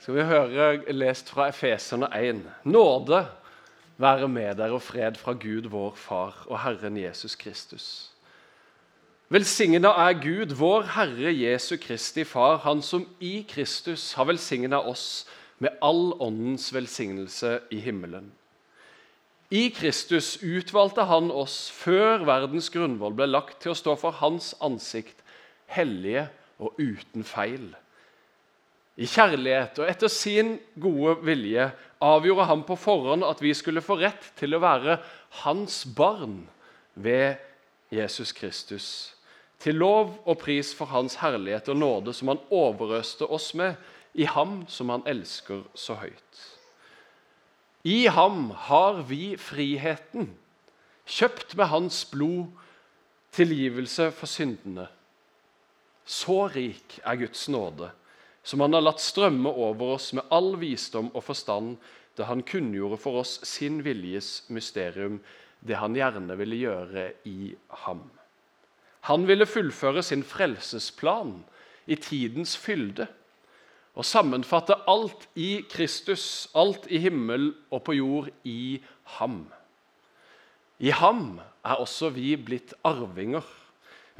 skal vi høre lest fra Efeserne 1. Nåde være med dere og fred fra Gud, vår Far og Herren Jesus Kristus. Velsigna er Gud, vår Herre Jesu Kristi Far, Han som i Kristus har velsigna oss med all åndens velsignelse i himmelen. I Kristus utvalgte Han oss før verdens grunnvoll ble lagt, til å stå for Hans ansikt, hellige og uten feil. I kjærlighet og etter sin gode vilje avgjorde han på forhånd at vi skulle få rett til å være hans barn ved Jesus Kristus. Til lov og pris for hans herlighet og nåde som han overøste oss med i ham som han elsker så høyt. I ham har vi friheten, kjøpt med hans blod, tilgivelse for syndene. Så rik er Guds nåde som han har latt strømme over oss med all visdom og forstand, da han kunngjorde for oss sin viljes mysterium, det han gjerne ville gjøre i ham. Han ville fullføre sin frelsesplan i tidens fylde og sammenfatte alt i Kristus, alt i himmel og på jord, i ham. I ham er også vi blitt arvinger,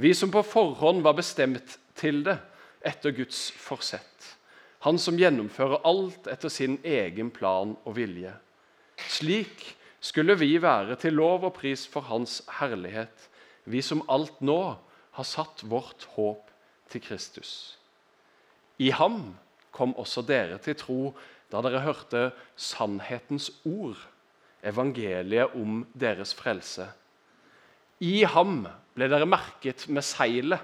vi som på forhånd var bestemt til det etter Guds forsett. Han som gjennomfører alt etter sin egen plan og vilje. Slik skulle vi være til lov og pris for Hans herlighet, vi som alt nå har satt vårt håp til Kristus. I ham kom også dere til tro da dere hørte sannhetens ord, evangeliet om deres frelse. I ham ble dere merket med seilet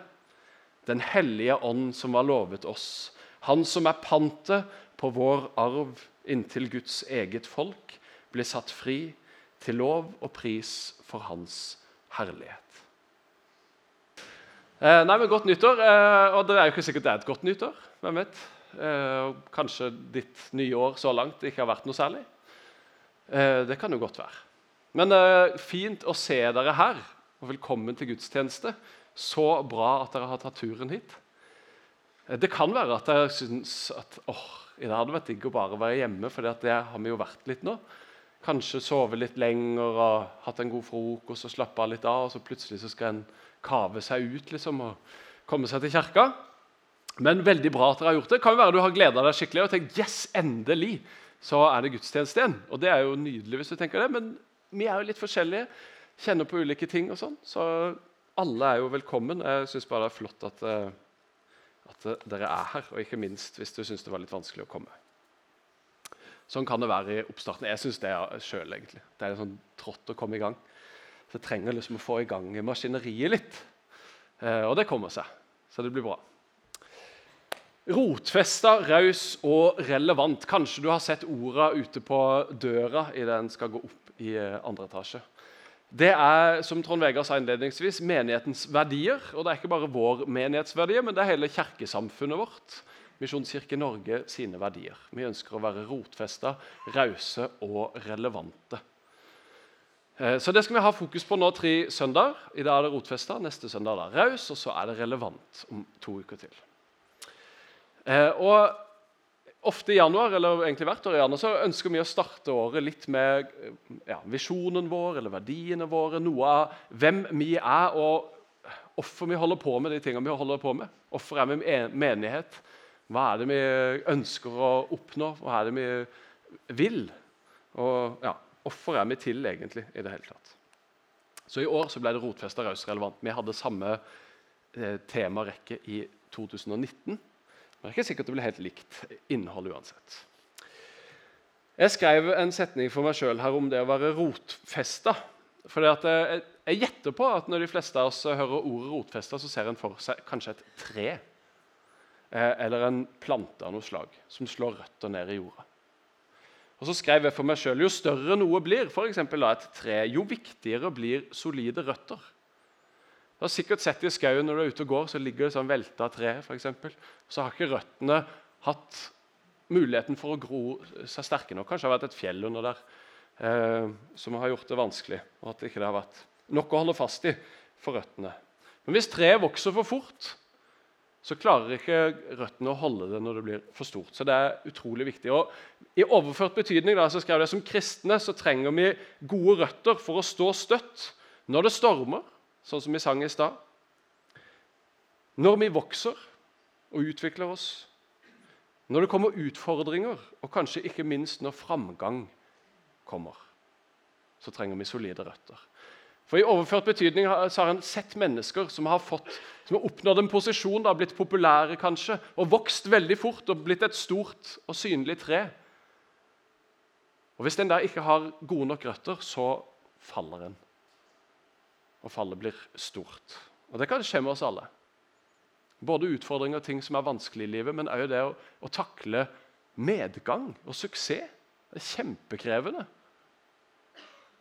den hellige ånd som var lovet oss. Han som er pantet på vår arv inntil Guds eget folk, blir satt fri til lov og pris for Hans herlighet. Eh, nei, men Godt nyttår. Eh, og Det er jo ikke sikkert det er et godt nyttår. hvem vet? Eh, kanskje ditt nye år så langt ikke har vært noe særlig. Eh, det kan jo godt være. Men eh, fint å se dere her, og velkommen til gudstjeneste så bra at dere har tatt turen hit. Det kan være at dere syns at åh, det hadde vært digg å bare være hjemme, for det har vi jo vært litt nå. Kanskje sove litt lenger og hatt en god frokost og slappe av litt av. Og så plutselig så skal en kave seg ut liksom, og komme seg til kirka. Men veldig bra at dere har gjort det. Kan jo være du har gleda deg skikkelig og tenkt yes, endelig så er det gudstjeneste igjen. Og det er jo nydelig hvis du tenker det, men vi er jo litt forskjellige. Kjenner på ulike ting og sånn. Så alle er jo velkommen. Jeg syns bare det er flott at, eh, at, dere er her, og ikke minst hvis du syns det var litt vanskelig å komme. Sånn kan det være i oppstarten. Jeg syns det sjøl, egentlig. Det er sånn trått å komme i gang. Så jeg trenger liksom å få i gang maskineriet litt. Eh, og det kommer seg. Så det blir bra. Rotfesta, raus og relevant. Kanskje du har sett orda ute på døra idet den skal gå opp i eh, andre etasje. Det er som Trond Vegard sa innledningsvis, menighetens verdier. Og det er ikke bare vår menighetsverdier, men det er hele kirkesamfunnet vårt. Misjonskirke Norge sine verdier. Vi ønsker å være rotfesta, rause og relevante. Eh, så Det skal vi ha fokus på nå tre søndager. I dag er det rotfesta, neste søndag er det raus, og så er det relevant om to uker til. Eh, og ofte i januar eller egentlig hvert år i januar, så ønsker vi å starte året litt med ja, visjonen vår eller verdiene våre. Noe av hvem vi er, og hvorfor vi holder på med de tingene vi holder på med. Hvorfor er vi menighet? Hva er det vi ønsker å oppnå? Hva er det vi vil? Og ja, Hvorfor er vi til, egentlig, i det hele tatt? Så I år så ble det rotfesta raus relevant. Vi hadde samme eh, temarekke i 2019. Det er ikke sikkert det blir helt likt innhold uansett. Jeg skrev en setning for meg sjøl om det å være rotfesta. For jeg, gjetter på at når de fleste av oss hører ordet rotfesta, så ser en for seg kanskje et tre eh, eller en plante av noe slag som slår røtter ned i jorda. Og så skrev jeg for meg selv, Jo større noe blir, f.eks. et tre, jo viktigere blir solide røtter. Har sikkert sett i skauen når du er ute og går, så ligger det sånn velta tre. For eksempel. så har ikke røttene hatt muligheten for å gro seg sterke nok. Kanskje det har vært et fjell under der eh, som har gjort det vanskelig. og at det ikke har vært nok å holde fast i for røttene. Men hvis treet vokser for fort, så klarer ikke røttene å holde det når det blir for stort. Så det er utrolig viktig. Og I overført betydning da, så skrev jeg som kristne så trenger vi gode røtter for å stå støtt når det stormer, sånn som vi sang i stad. Når vi vokser og utvikler oss. Når det kommer utfordringer, og kanskje ikke minst når framgang kommer. Så trenger vi solide røtter. For I overført betydning så har han sett mennesker som har, fått, som har oppnådd en posisjon, da, blitt populære kanskje, og vokst veldig fort og blitt et stort og synlig tre. Og Hvis en der ikke har gode nok røtter, så faller en. Og fallet blir stort. Og Det kan skje med oss alle. Både utfordringer og ting som er vanskelig i livet, men òg det å, å takle medgang og suksess. Det er kjempekrevende.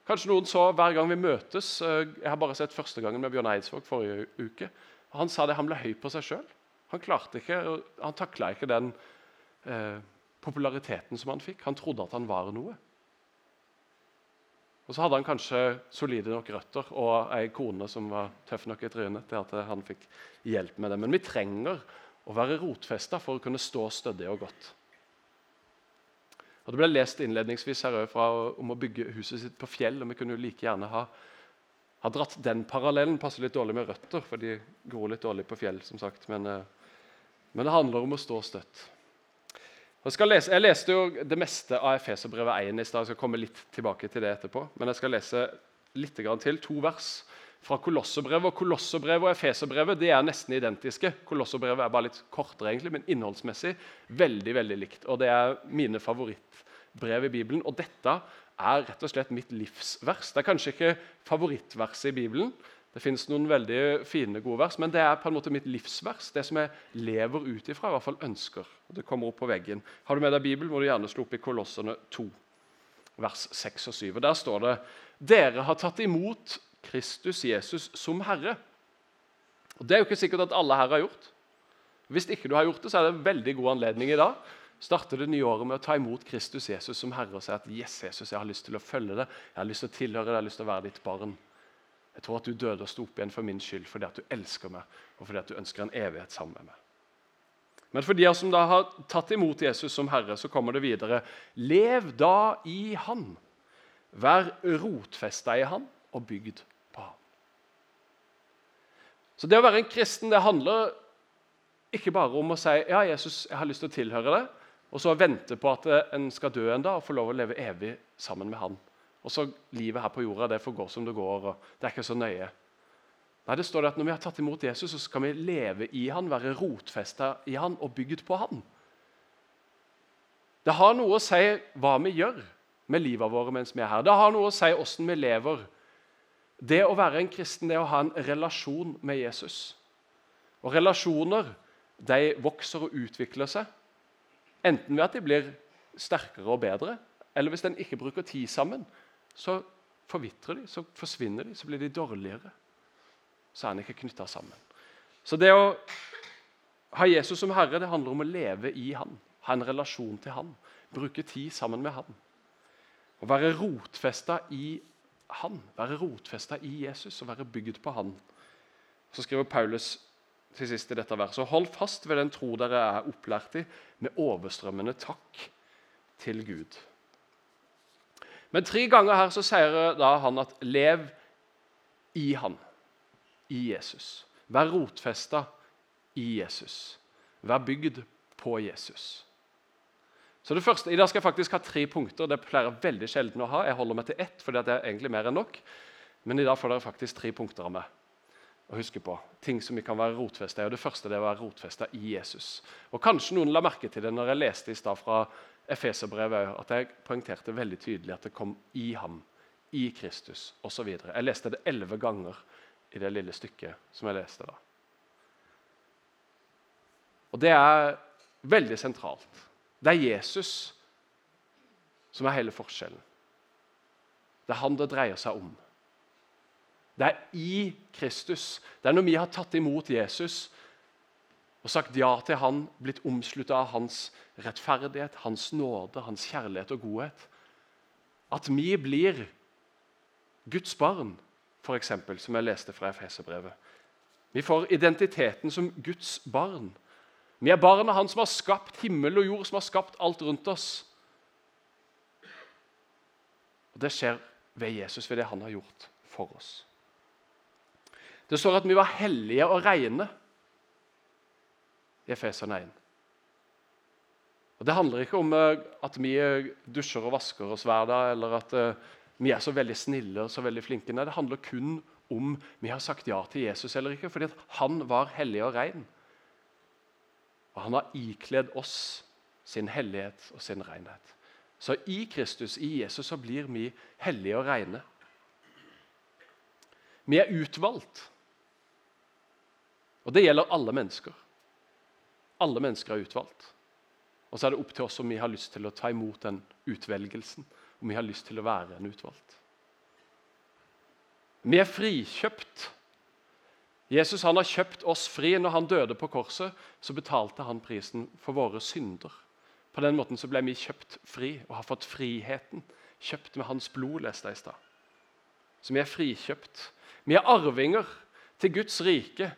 Kanskje noen så hver gang vi møtes eh, Jeg har bare sett første gangen med Bjørn Eidsvåg forrige uke. Han sa det, han ble høy på seg sjøl. Han klarte ikke, han takla ikke den eh, populariteten som han fikk. Han trodde at han var noe. Og så hadde han kanskje solide nok røtter og ei kone som var tøff nok i trynet til at han fikk hjelp med det. Men vi trenger å være rotfesta for å kunne stå stødig og godt. Og Det ble lest innledningsvis her fra, om å bygge huset sitt på fjell. og Vi kunne jo like gjerne ha, ha dratt den parallellen. Passer litt dårlig med røtter, for de gror litt dårlig på fjell. som sagt. Men, eh, men det handler om å stå støtt. Jeg, lese, jeg, leste jo det meste av Efeserbrevet 1 i stad. Jeg skal komme litt tilbake til det etterpå. Men jeg skal lese litt til. To vers fra Kolosserbrevet. Og Kolosserbrevet og Efeserbrevet er nesten identiske. Kolosserbrevet er bare litt kortere, egentlig, men innholdsmessig veldig veldig likt. Og Det er mine favorittbrev i Bibelen. Og dette er rett og slett mitt livsvers. Det er kanskje ikke favorittverset i Bibelen, det fins noen veldig fine, gode vers, men det er på en måte mitt livsvers. Det som jeg lever ut ifra, i hvert fall ønsker. Det kommer opp på veggen. Har du med deg Bibelen, må du gjerne slå opp i Kolossene 2, vers 6 og 7. Og Der står det dere har tatt imot Kristus Jesus som Herre. Og Det er jo ikke sikkert at alle her har gjort. Hvis ikke du har gjort det, så er det en veldig god anledning i dag. Starte det nye året med å ta imot Kristus Jesus som Herre og si at yes, Jesus, jeg har lyst til å følge det, jeg har lyst til å tilhøre det, jeg har lyst til å være ditt barn. Jeg tror at du døde og sto opp igjen for min skyld fordi at du elsker meg og fordi at du ønsker en evighet sammen med meg. Men for de som da har tatt imot Jesus som Herre, så kommer det videre. Lev da i Han. Vær rotfesta i Han og bygd på Han. så det å være en kristen det handler ikke bare om å si ja, Jesus, jeg har lyst til å tilhøre det, og så vente på at en skal dø en dag og få lov å leve evig sammen med han. Og så Livet her på jorda det får gå som det går, og det er ikke så nøye. Nei, det står det at Når vi har tatt imot Jesus, så skal vi leve i han, være rotfesta i han og bygd på han. Det har noe å si hva vi gjør med livet våre mens vi er her. Det har noe å si hvordan vi lever det å være en kristen det er å ha en relasjon med Jesus. Og Relasjoner de vokser og utvikler seg, enten ved at de blir sterkere og bedre, eller hvis en ikke bruker tid sammen, så forvitrer de, så forsvinner de, så blir de dårligere. Så er han ikke knytta sammen. Så det å ha Jesus som herre det handler om å leve i han, ha en relasjon til han, bruke tid sammen med han. Å være rotfesta i han, være rotfesta i Jesus og være bygd på han. Så skriver Paulus til sist i dette verset Hold fast ved den tro dere er opplært i, med overstrømmende takk til Gud. Men tre ganger her så sier da han at lev i han, i Jesus. Vær rotfesta i Jesus. Vær bygd på Jesus. Så det første, I dag skal jeg faktisk ha tre punkter. Det pleier jeg veldig sjelden å ha. Jeg holder meg til ett, fordi det er egentlig mer enn nok. Men i dag får dere faktisk tre punkter av meg å huske på. Ting som vi kan være rotfesta i. Og det første det er å være rotfesta i Jesus. Og Kanskje noen la merke til det når jeg leste i stad fra Efeserbrevet, at jeg poengterte veldig tydelig at det kom i ham, i Kristus osv. Jeg leste det elleve ganger i det lille stykket som jeg leste da. Og det er veldig sentralt. Det er Jesus som er hele forskjellen. Det er han det dreier seg om. Det er i Kristus. Det er når vi har tatt imot Jesus og sagt ja til han, blitt omslutta av hans rettferdighet, hans nåde, hans kjærlighet og godhet, at vi blir Guds barn, f.eks., som jeg leste fra Efeserbrevet. Vi får identiteten som Guds barn. Vi er barna Han som har skapt himmel og jord, som har skapt alt rundt oss. Og Det skjer ved Jesus, ved det han har gjort for oss. Det står at vi var hellige og rene i Efeserne 1. Og Det handler ikke om eh, at vi eh, dusjer og vasker oss hver dag, eller at eh, vi er så veldig snille og så veldig flinke. Nei, Det handler kun om vi har sagt ja til Jesus eller ikke, fordi han var hellig og ren. Og han har ikledd oss sin hellighet og sin renhet. Så i Kristus, i Jesus, så blir vi hellige og rene. Vi er utvalgt. Og det gjelder alle mennesker. Alle mennesker er utvalgt. Og så er det opp til oss om vi har lyst til å ta imot den utvelgelsen. Om vi har lyst til å være en utvalgt. Vi er frikjøpt. Jesus han har kjøpt oss fri. Når han døde på korset, så betalte han prisen for våre synder. På den måten så ble vi kjøpt fri og har fått friheten. Kjøpt med hans blod, leste jeg i stad. Så vi er frikjøpt. Vi er arvinger til Guds rike.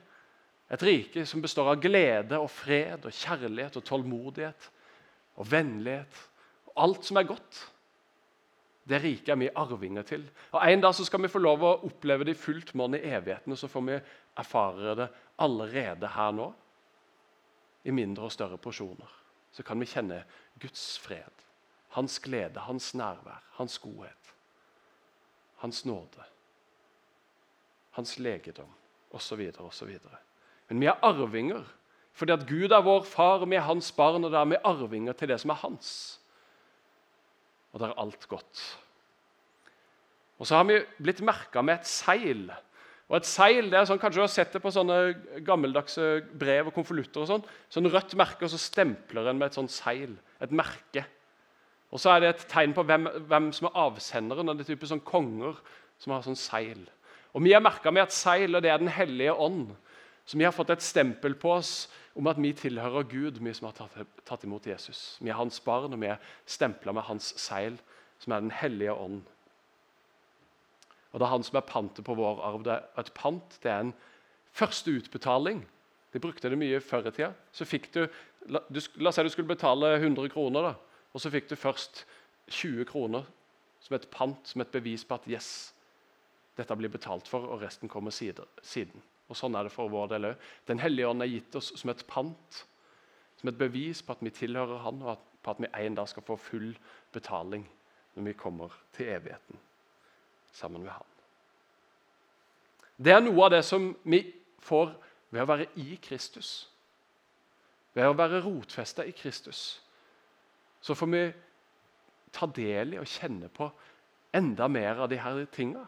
Et rike som består av glede og fred og kjærlighet og tålmodighet og vennlighet. Og alt som er godt. Det riket er vi arvinger til. Og En dag så skal vi få lov å oppleve det i fullt monn i evigheten, og så får vi erfare det allerede her nå, i mindre og større porsjoner. Så kan vi kjenne Guds fred, hans glede, hans nærvær, hans godhet, hans nåde, hans legedom osv. osv. Men vi er arvinger fordi at Gud er vår far, og vi er hans barn, og da er vi arvinger til det som er hans. Og det er alt godt. Og så har vi blitt merka med et seil. Og et seil, det er sånn, Kanskje du har sett det på sånne gammeldagse brev og konvolutter. og sånn, sånn rødt merke, og så stempler en med et sånt seil. Et merke. Og så er det et tegn på hvem, hvem som er avsenderen. og Det er type sånn konger som har sånn seil. Og Vi er merka med et seil, og det er Den hellige ånd. Så vi har fått et stempel på oss om at vi tilhører Gud, vi som har tatt, tatt imot Jesus. Vi er hans barn, og vi er stempla med hans seil, som er Den hellige ånd. Og Det er han som er pantet på vår arv. Det er et pant det er en første utbetaling. De brukte det mye før i tida. Så fikk du, la, du, la oss si du skulle betale 100 kroner, da, og så fikk du først 20 kroner som et pant, som et bevis på at yes, dette blir betalt for, og resten kommer siden. Og Sånn er det for vår del òg. Den hellige ånd er gitt oss som et pant, som et bevis på at vi tilhører Han, og på at vi en dag skal få full betaling når vi kommer til evigheten sammen med Han. Det er noe av det som vi får ved å være i Kristus. Ved å være rotfesta i Kristus så får vi ta del i og kjenne på enda mer av de her tinga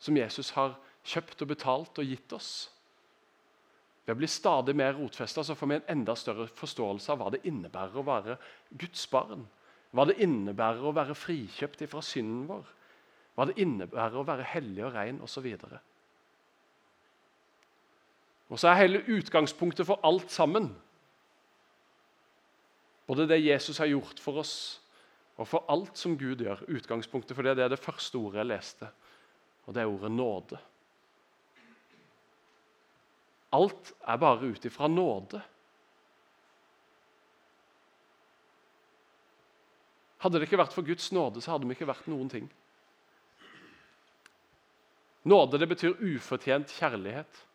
som Jesus har kjøpt og betalt og gitt oss. Ved å bli stadig mer rotfesta får vi en enda større forståelse av hva det innebærer å være Guds barn. Hva det innebærer å være frikjøpt fra synden vår. Hva det innebærer å være hellig og rein osv. Og, og så er hele utgangspunktet for alt sammen både det Jesus har gjort for oss, og for alt som Gud gjør. Utgangspunktet for det, det er det første ordet jeg leste, og det er ordet nåde. Alt er bare ut ifra nåde. Hadde det ikke vært for Guds nåde, så hadde vi ikke vært noen ting. Nåde det betyr ufortjent kjærlighet.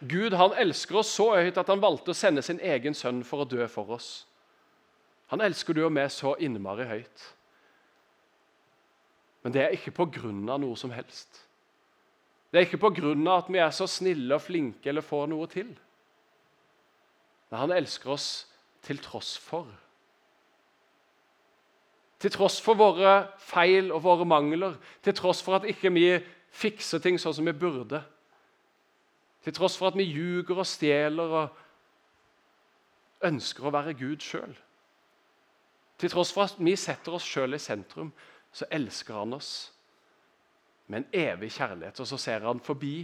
Gud han elsker oss så høyt at han valgte å sende sin egen sønn for å dø for oss. Han elsker du og meg så innmari høyt. Men det er ikke på grunn av noe som helst. Det er ikke av at vi er så snille og flinke eller får noe til. Men han elsker oss til tross for. Til tross for våre feil og våre mangler, til tross for at ikke vi fikser ting sånn som vi burde. Til tross for at vi ljuger og stjeler og ønsker å være Gud sjøl. Til tross for at vi setter oss sjøl i sentrum, så elsker han oss med en evig kjærlighet. Og så ser han forbi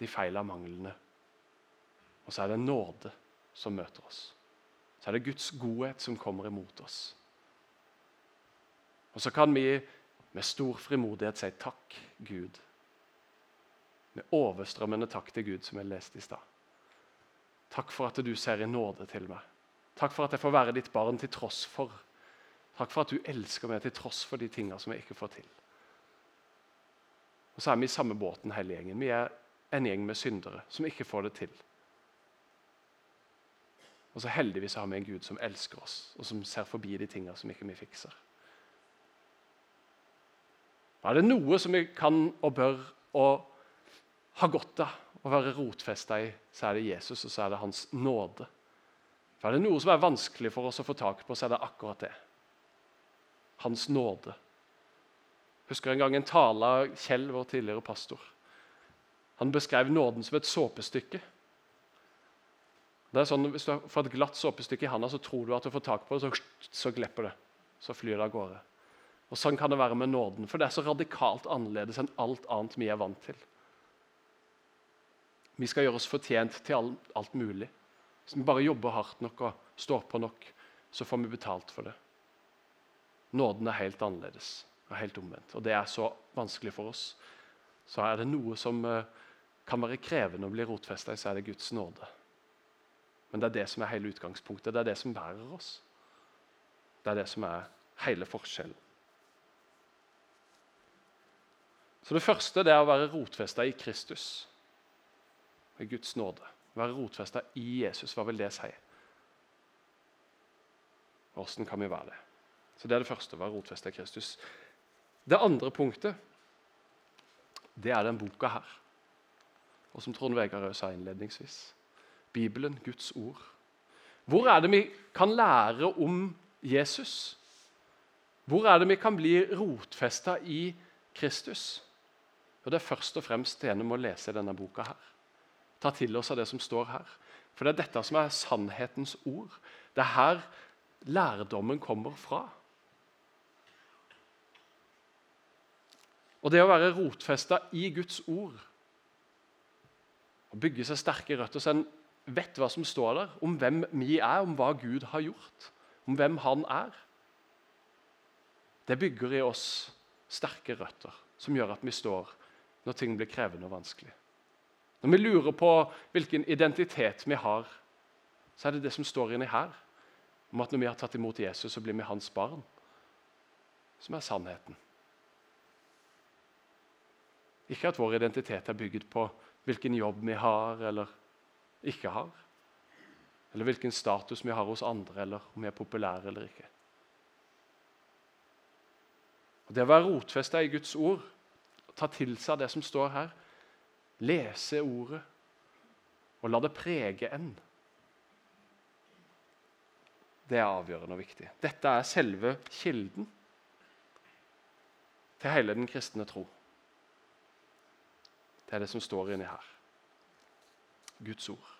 de feil og manglene. Og så er det nåde som møter oss. Så er det Guds godhet som kommer imot oss. Og så kan vi med stor frimodighet si takk, Gud. Med overstrømmende takk til Gud, som jeg leste i stad. Takk for at du ser i nåde til meg. Takk for at jeg får være ditt barn til tross for. Takk for at du elsker meg til tross for de tingene som jeg ikke får til. Og så er vi i samme båten hele gjengen. Vi er en gjeng med syndere som ikke får det til. Og så heldigvis har vi en Gud som elsker oss, og som ser forbi de tingene som ikke vi fikser. Er det noe som vi kan og bør og ha godt av å være rotfesta i, så er det Jesus og så er det Hans nåde. For Er det noe som er vanskelig for oss å få tak på, så er det akkurat det. Hans nåde. Husker en gang en tale av Kjell, vår tidligere pastor. Han beskrev nåden som et såpestykke. Det er sånn, Hvis du får et glatt såpestykke i handa, så tror du at du får tak på det, så, så glipper det. Så flyr det av gårde. Og Sånn kan det være med nåden, for det er så radikalt annerledes enn alt annet vi er vant til. Vi skal gjøre oss fortjent til alt mulig. Hvis vi bare jobber hardt nok og står på nok, så får vi betalt for det. Nåden er helt annerledes og helt omvendt. Og det er så vanskelig for oss. Så er det noe som eh, kan være krevende å bli rotfesta i, så er det Guds nåde. Men det er det som er hele utgangspunktet. Det er det som bærer oss. Det er det som er hele forskjellen. Så Det første det er å være rotfesta i Kristus, i Guds nåde. Være rotfesta i Jesus, hva vil det si? Hvordan kan vi være det? Så Det er det første, å være rotfesta i Kristus. Det andre punktet det er den boka her. Og som Trond Vegard sa innledningsvis Bibelen, Guds ord. Hvor er det vi kan lære om Jesus? Hvor er det vi kan bli rotfesta i Kristus? Og Det er først og fremst gjennom å lese denne boka. her. Ta til oss av det som står her. For det er dette som er sannhetens ord. Det er her lærdommen kommer fra. Og det å være rotfesta i Guds ord og bygge seg sterke røtter så en vet hva som står der, om hvem vi er, om hva Gud har gjort, om hvem Han er Det bygger i oss sterke røtter som gjør at vi står når ting blir krevende og vanskelig. Når vi lurer på hvilken identitet vi har, så er det det som står inni her, om at når vi har tatt imot Jesus, så blir vi hans barn, som er sannheten. Ikke at vår identitet er bygget på hvilken jobb vi har eller ikke har. Eller hvilken status vi har hos andre, eller om vi er populære eller ikke. Og Det å være rotfesta i Guds ord, ta til seg det som står her, lese ordet og la det prege en, det er avgjørende og viktig. Dette er selve kilden til hele den kristne tro. Det er det som står inni her. Guds ord.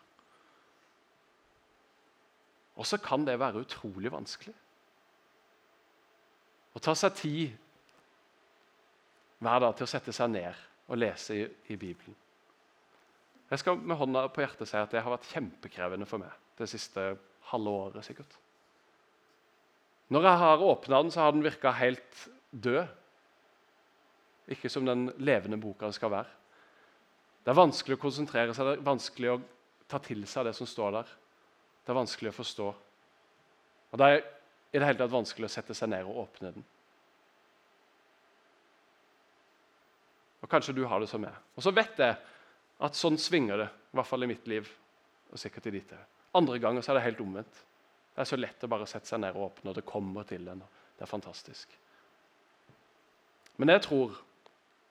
Og så kan det være utrolig vanskelig. Å ta seg tid hver dag til å sette seg ned og lese i, i Bibelen. Jeg skal med hånda på hjertet si at det har vært kjempekrevende for meg det siste halve året. sikkert. Når jeg har åpna den, så har den virka helt død. Ikke som den levende boka skal være. Det er vanskelig å konsentrere seg, det er vanskelig å ta til seg det som står der. Det er vanskelig å forstå. Og Det er i det hele tatt vanskelig å sette seg ned og åpne den. Og Kanskje du har det som meg. Og så vet jeg at sånn svinger det, i hvert fall i mitt liv. og sikkert i ditt. Andre ganger så er det helt omvendt. Det er så lett å bare sette seg ned og åpne, og det kommer til en. Det er fantastisk. Men jeg tror,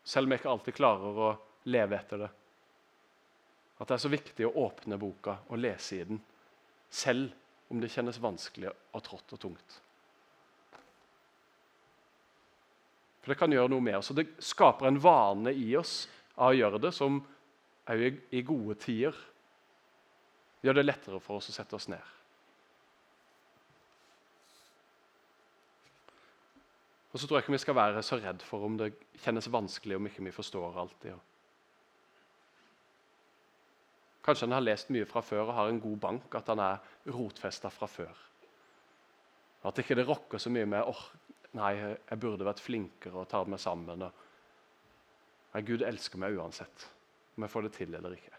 selv om jeg ikke alltid klarer å leve etter det, at det er så viktig å åpne boka og lese i den, selv om det kjennes vanskelig og trått og tungt. For Det kan gjøre noe med oss, og det skaper en vane i oss av å gjøre det, som òg i gode tider gjør det lettere for oss å sette oss ned. Og så tror jeg ikke vi skal være så redd for om det kjennes vanskelig om ikke vi forstår alltid. Kanskje han har lest mye fra før og har en god bank, at han er rotfesta fra før. At ikke det rokker så mye med åh, nei, jeg burde vært flinkere og ta meg sammen. Nei, Gud elsker meg uansett om jeg får det til eller ikke.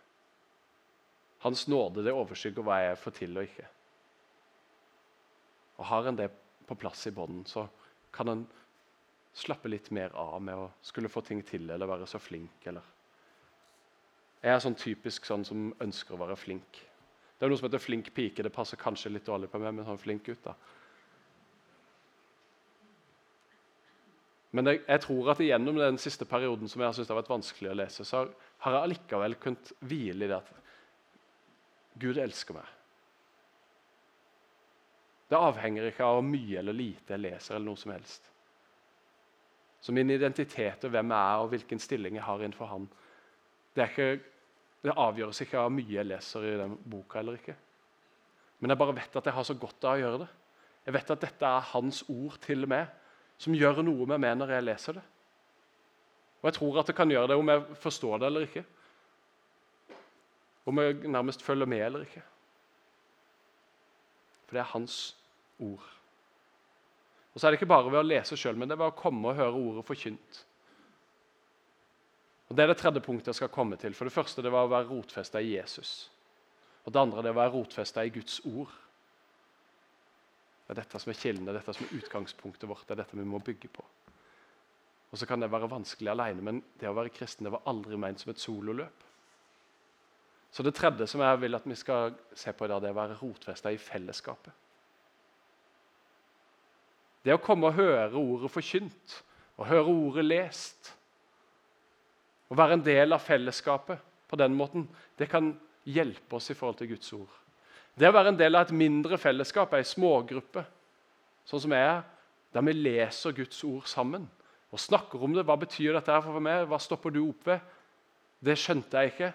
Hans nåde det overskygger hva jeg får til og ikke. Og Har en det på plass i bånden, så kan en slappe litt mer av med å skulle få ting til eller være så flink. eller... Jeg er sånn typisk sånn som ønsker å være flink. Det er noe som heter flink pike. Det passer kanskje litt dårlig på meg, men sånn flink gutt da. Men jeg, jeg, tror at gjennom den siste perioden som jeg har det har vært vanskelig å lese, så har jeg allikevel kunnet hvile i det at Gud elsker meg. Det avhenger ikke av hvor mye eller lite jeg leser. eller noe som helst. Så min identitet og hvem jeg er og hvilken stilling jeg har innenfor Han, det, ikke, det avgjøres ikke av mye jeg leser i den boka eller ikke. Men jeg bare vet at jeg har så godt av å gjøre det. Jeg vet at dette er Hans ord til meg, som gjør noe med meg når jeg leser det. Og jeg tror at det kan gjøre det om jeg forstår det eller ikke. Om jeg nærmest følger med eller ikke. For det er hans ord. Og så er det ikke bare ved å lese sjøl, men det er ved å komme og høre ordet forkynt. Og Det er det tredje punktet jeg skal komme til. For Det første det var å være rotfesta i Jesus. Og Det andre det var å være rotfesta i Guds ord. Det er dette som er kilden, det er dette som er utgangspunktet vårt. det er dette vi må bygge på. Og Så kan det være vanskelig alene, men det å være kristen det var aldri ment som et sololøp. Så Det tredje som jeg vil at vi skal se på i dag, det er å være rotfesta i fellesskapet. Det å komme og høre ordet forkynt, og høre ordet lest, å være en del av fellesskapet på den måten, det kan hjelpe oss i forhold til Guds ord. Det å være en del av et mindre fellesskap, ei smågruppe, sånn som jeg er, der vi leser Guds ord sammen og snakker om det. Hva betyr dette her for meg? Hva stopper du opp ved? Det skjønte jeg ikke.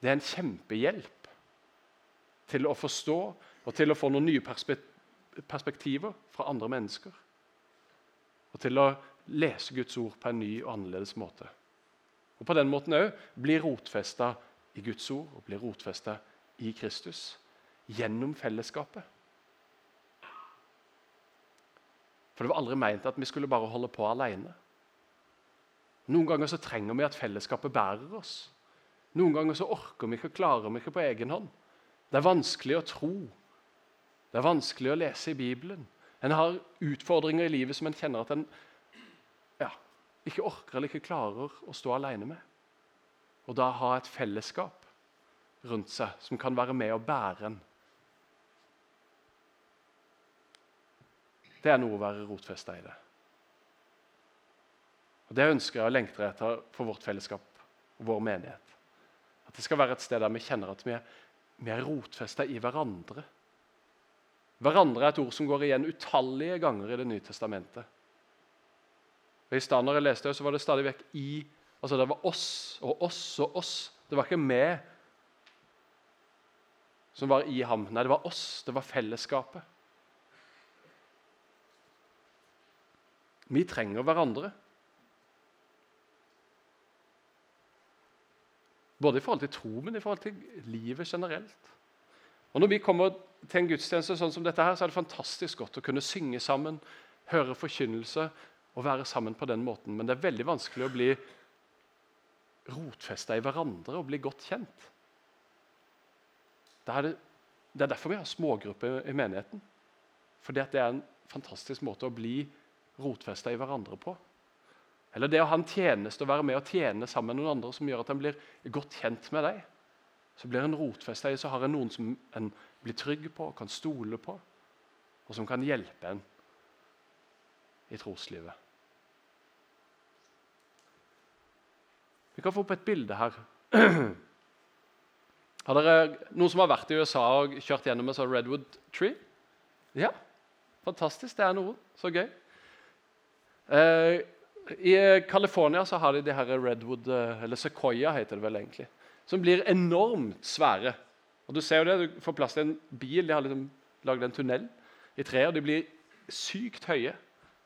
Det er en kjempehjelp til å forstå og til å få noen nye perspektiver fra andre mennesker. Og til å lese Guds ord på en ny og annerledes måte. Og På den måten òg blir rotfesta i Guds ord og blir rotfesta i Kristus gjennom fellesskapet. For det var aldri meint at vi skulle bare holde på alene. Noen ganger så trenger vi at fellesskapet bærer oss. Noen ganger så orker vi ikke og klarer vi ikke på egen hånd. Det er vanskelig å tro. Det er vanskelig å lese i Bibelen. En har utfordringer i livet som en kjenner at en ikke orker eller ikke klarer å stå alene med. Og da ha et fellesskap rundt seg som kan være med og bære en det er noe å være rotfesta i det. Og Det ønsker jeg og lengter etter for vårt fellesskap og vår menighet. At det skal være et sted der vi kjenner at vi er, vi er rotfesta i hverandre. Hverandre er et ord som går igjen utallige ganger i Det nye testamentet. Og I jeg leste så var det stadig vekk i Altså Det var oss og oss og oss. Det var ikke vi som var i ham. Nei, det var oss. Det var fellesskapet. Vi trenger hverandre. Både i forhold til tro, men i forhold til livet generelt. Og Når vi kommer til en gudstjeneste sånn som dette, her, så er det fantastisk godt å kunne synge sammen, høre forkynnelse og være sammen på den måten. Men det er veldig vanskelig å bli rotfesta i hverandre og bli godt kjent. Det er, det, er derfor vi har smågrupper i menigheten. Fordi det er en fantastisk måte å bli rotfesta i hverandre på. Eller det å ha en tjeneste og være med og tjene sammen med noen andre som gjør at en blir godt kjent med deg. Så blir en rotfesta i, så har en noen som en blir trygg på, kan stole på, og som kan hjelpe en i troslivet. Vi kan få opp et bilde her. Har dere noen som har vært i USA og kjørt gjennom en sånn redwood tree? Ja, fantastisk. Det er noe. Så gøy. Eh, I California så har de de her redwood, eh, eller sequoia heter det vel egentlig, som blir enormt svære. Og Du ser jo det, du får plass til en bil. De har liksom lagd en tunnel i treet, og de blir sykt høye.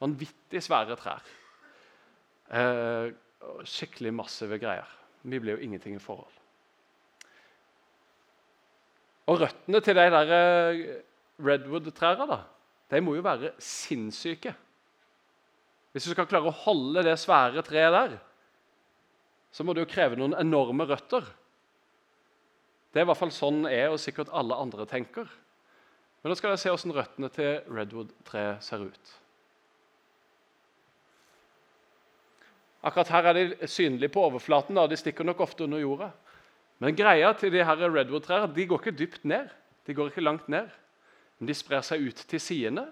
Vanvittig svære trær. Eh, skikkelig massive greier. Vi blir jo ingenting i forhold. Og røttene til de der eh, redwood-trærne de må jo være sinnssyke. Hvis du skal klare å holde det svære treet der, så må det jo kreve noen enorme røtter. Det er i hvert fall sånn jeg og sikkert alle andre tenker. Men nå skal dere se hvordan røttene til redwood-treet ser ut. Akkurat her er de synlige på overflaten. Da. De stikker nok ofte under jorda. Men greia til de her redwood-trærne de går ikke dypt ned. De går ikke langt ned. Men de sprer seg ut til sidene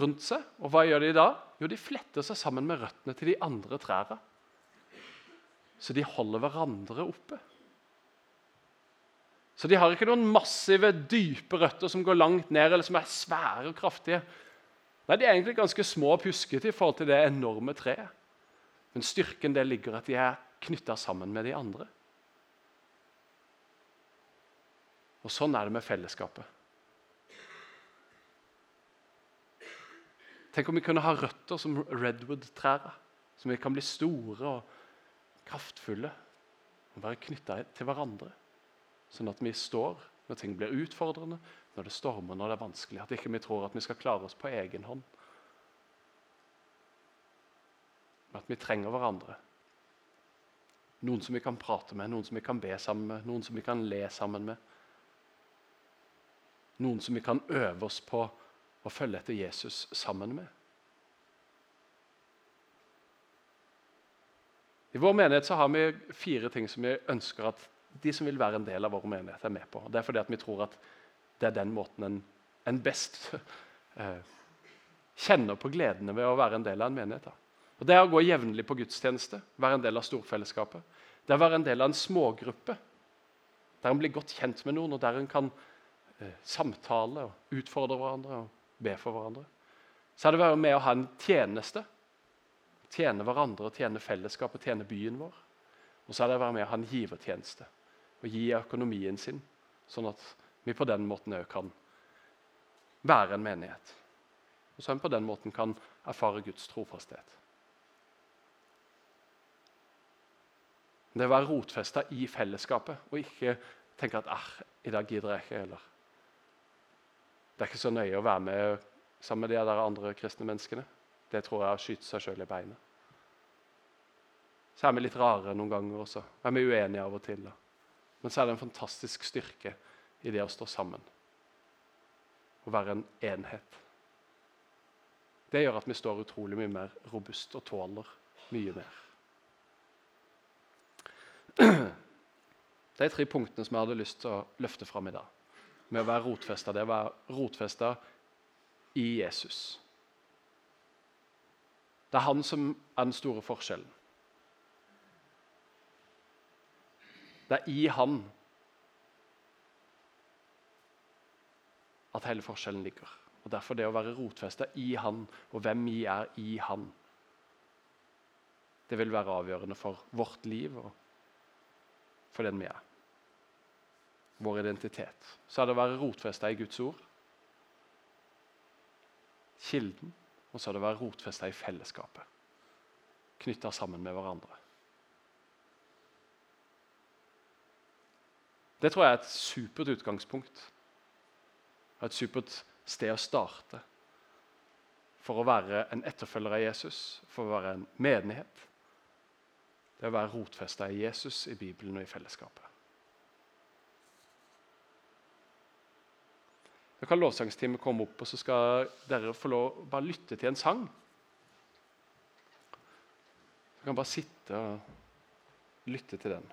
rundt seg. Og hva gjør de da? Jo, de fletter seg sammen med røttene til de andre trærne. Så de holder hverandre oppe. Så de har ikke noen massive, dype røtter som går langt ned, eller som er svære og kraftige. Nei, De er egentlig ganske små og puskete i forhold til det enorme treet. Men styrken det ligger at de er knytta sammen med de andre. Og Sånn er det med fellesskapet. Tenk om vi kunne ha røtter som redwood-trærne. Som vi kan bli store og kraftfulle og være knytta til hverandre. Sånn at vi står når ting blir utfordrende, når det stormer, når det er vanskelig. At ikke vi tror at vi skal klare oss på egen hånd. Men at vi trenger hverandre. Noen som vi kan prate med, noen som vi kan be sammen med, noen som vi kan le sammen med. Noen som vi kan øve oss på å følge etter Jesus sammen med. I vår menighet så har vi fire ting som vi ønsker at de som vil være en del av vår menighet, er med på. Det er fordi vi tror at det er den måten en, en best eh, kjenner på gledene ved å være en del av en menighet. Da. Og Det er å gå jevnlig på gudstjeneste, være en del av storfellesskapet. Det er å være en del av en smågruppe, der en blir godt kjent med noen, og der en kan eh, samtale og utfordre hverandre og be for hverandre. Så er det å være med å ha en tjeneste. Tjene hverandre, tjene fellesskapet, tjene byen vår. Og så er det å være med å ha en givertjeneste og gi økonomien sin, sånn at vi på den måten òg kan være en menighet. Og så vi på den måten kan erfare Guds trofasthet. Det å være rotfesta i fellesskapet og ikke tenke at ah, i dag gidder jeg ikke. eller Det er ikke så nøye å være med sammen med de der andre kristne menneskene. Det tror jeg skutt seg sjøl i beinet. Så er vi litt rare noen ganger også. Er vi uenige av og til. da. Men så er det en fantastisk styrke i det å stå sammen. Å være en enhet. Det gjør at vi står utrolig mye mer robust og tåler mye mer. De tre punktene som jeg hadde lyst til å løfte fram i dag, med å være rotfesta, det å være rotfesta i Jesus. Det er han som er den store forskjellen. Det er i Han at hele forskjellen ligger. Og Derfor det å være rotfesta i Han, og hvem vi er i Han, det vil være avgjørende for vårt liv og for den vi er. Vår identitet. Så er det å være rotfesta i Guds ord, kilden, og så er det å være rotfesta i fellesskapet. Knytta sammen med hverandre. Det tror jeg er et supert utgangspunkt. Et supert sted å starte for å være en etterfølger av Jesus, for å være en menighet. Det er å være rotfesta i Jesus, i Bibelen og i fellesskapet. Da kan lovsangsteamet komme opp, og så skal dere få lov bare lytte til en sang. Dere kan bare sitte og lytte til den.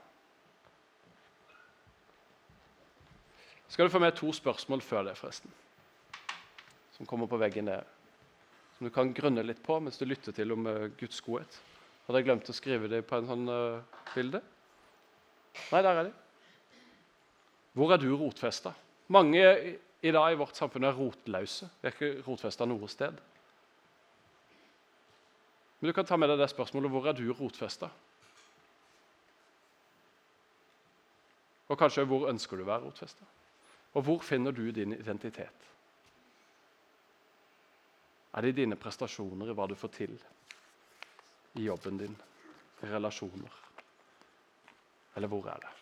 skal du få med to spørsmål før det, forresten. Som kommer på veggen der. Som du kan grunne litt på mens du lytter til om uh, Guds godhet. Hadde jeg glemt å skrive det på en sånn uh, bilde? Nei, der er de. Hvor er du rotfesta? Mange i, dag i vårt samfunn er rotløse. De er ikke rotfesta noe sted. Men du kan ta med deg det spørsmålet hvor er du rotfesta? Og kanskje hvor ønsker du å være rotfesta? Og hvor finner du din identitet? Er det i dine prestasjoner, i hva du får til i jobben din, i relasjoner? Eller hvor er det?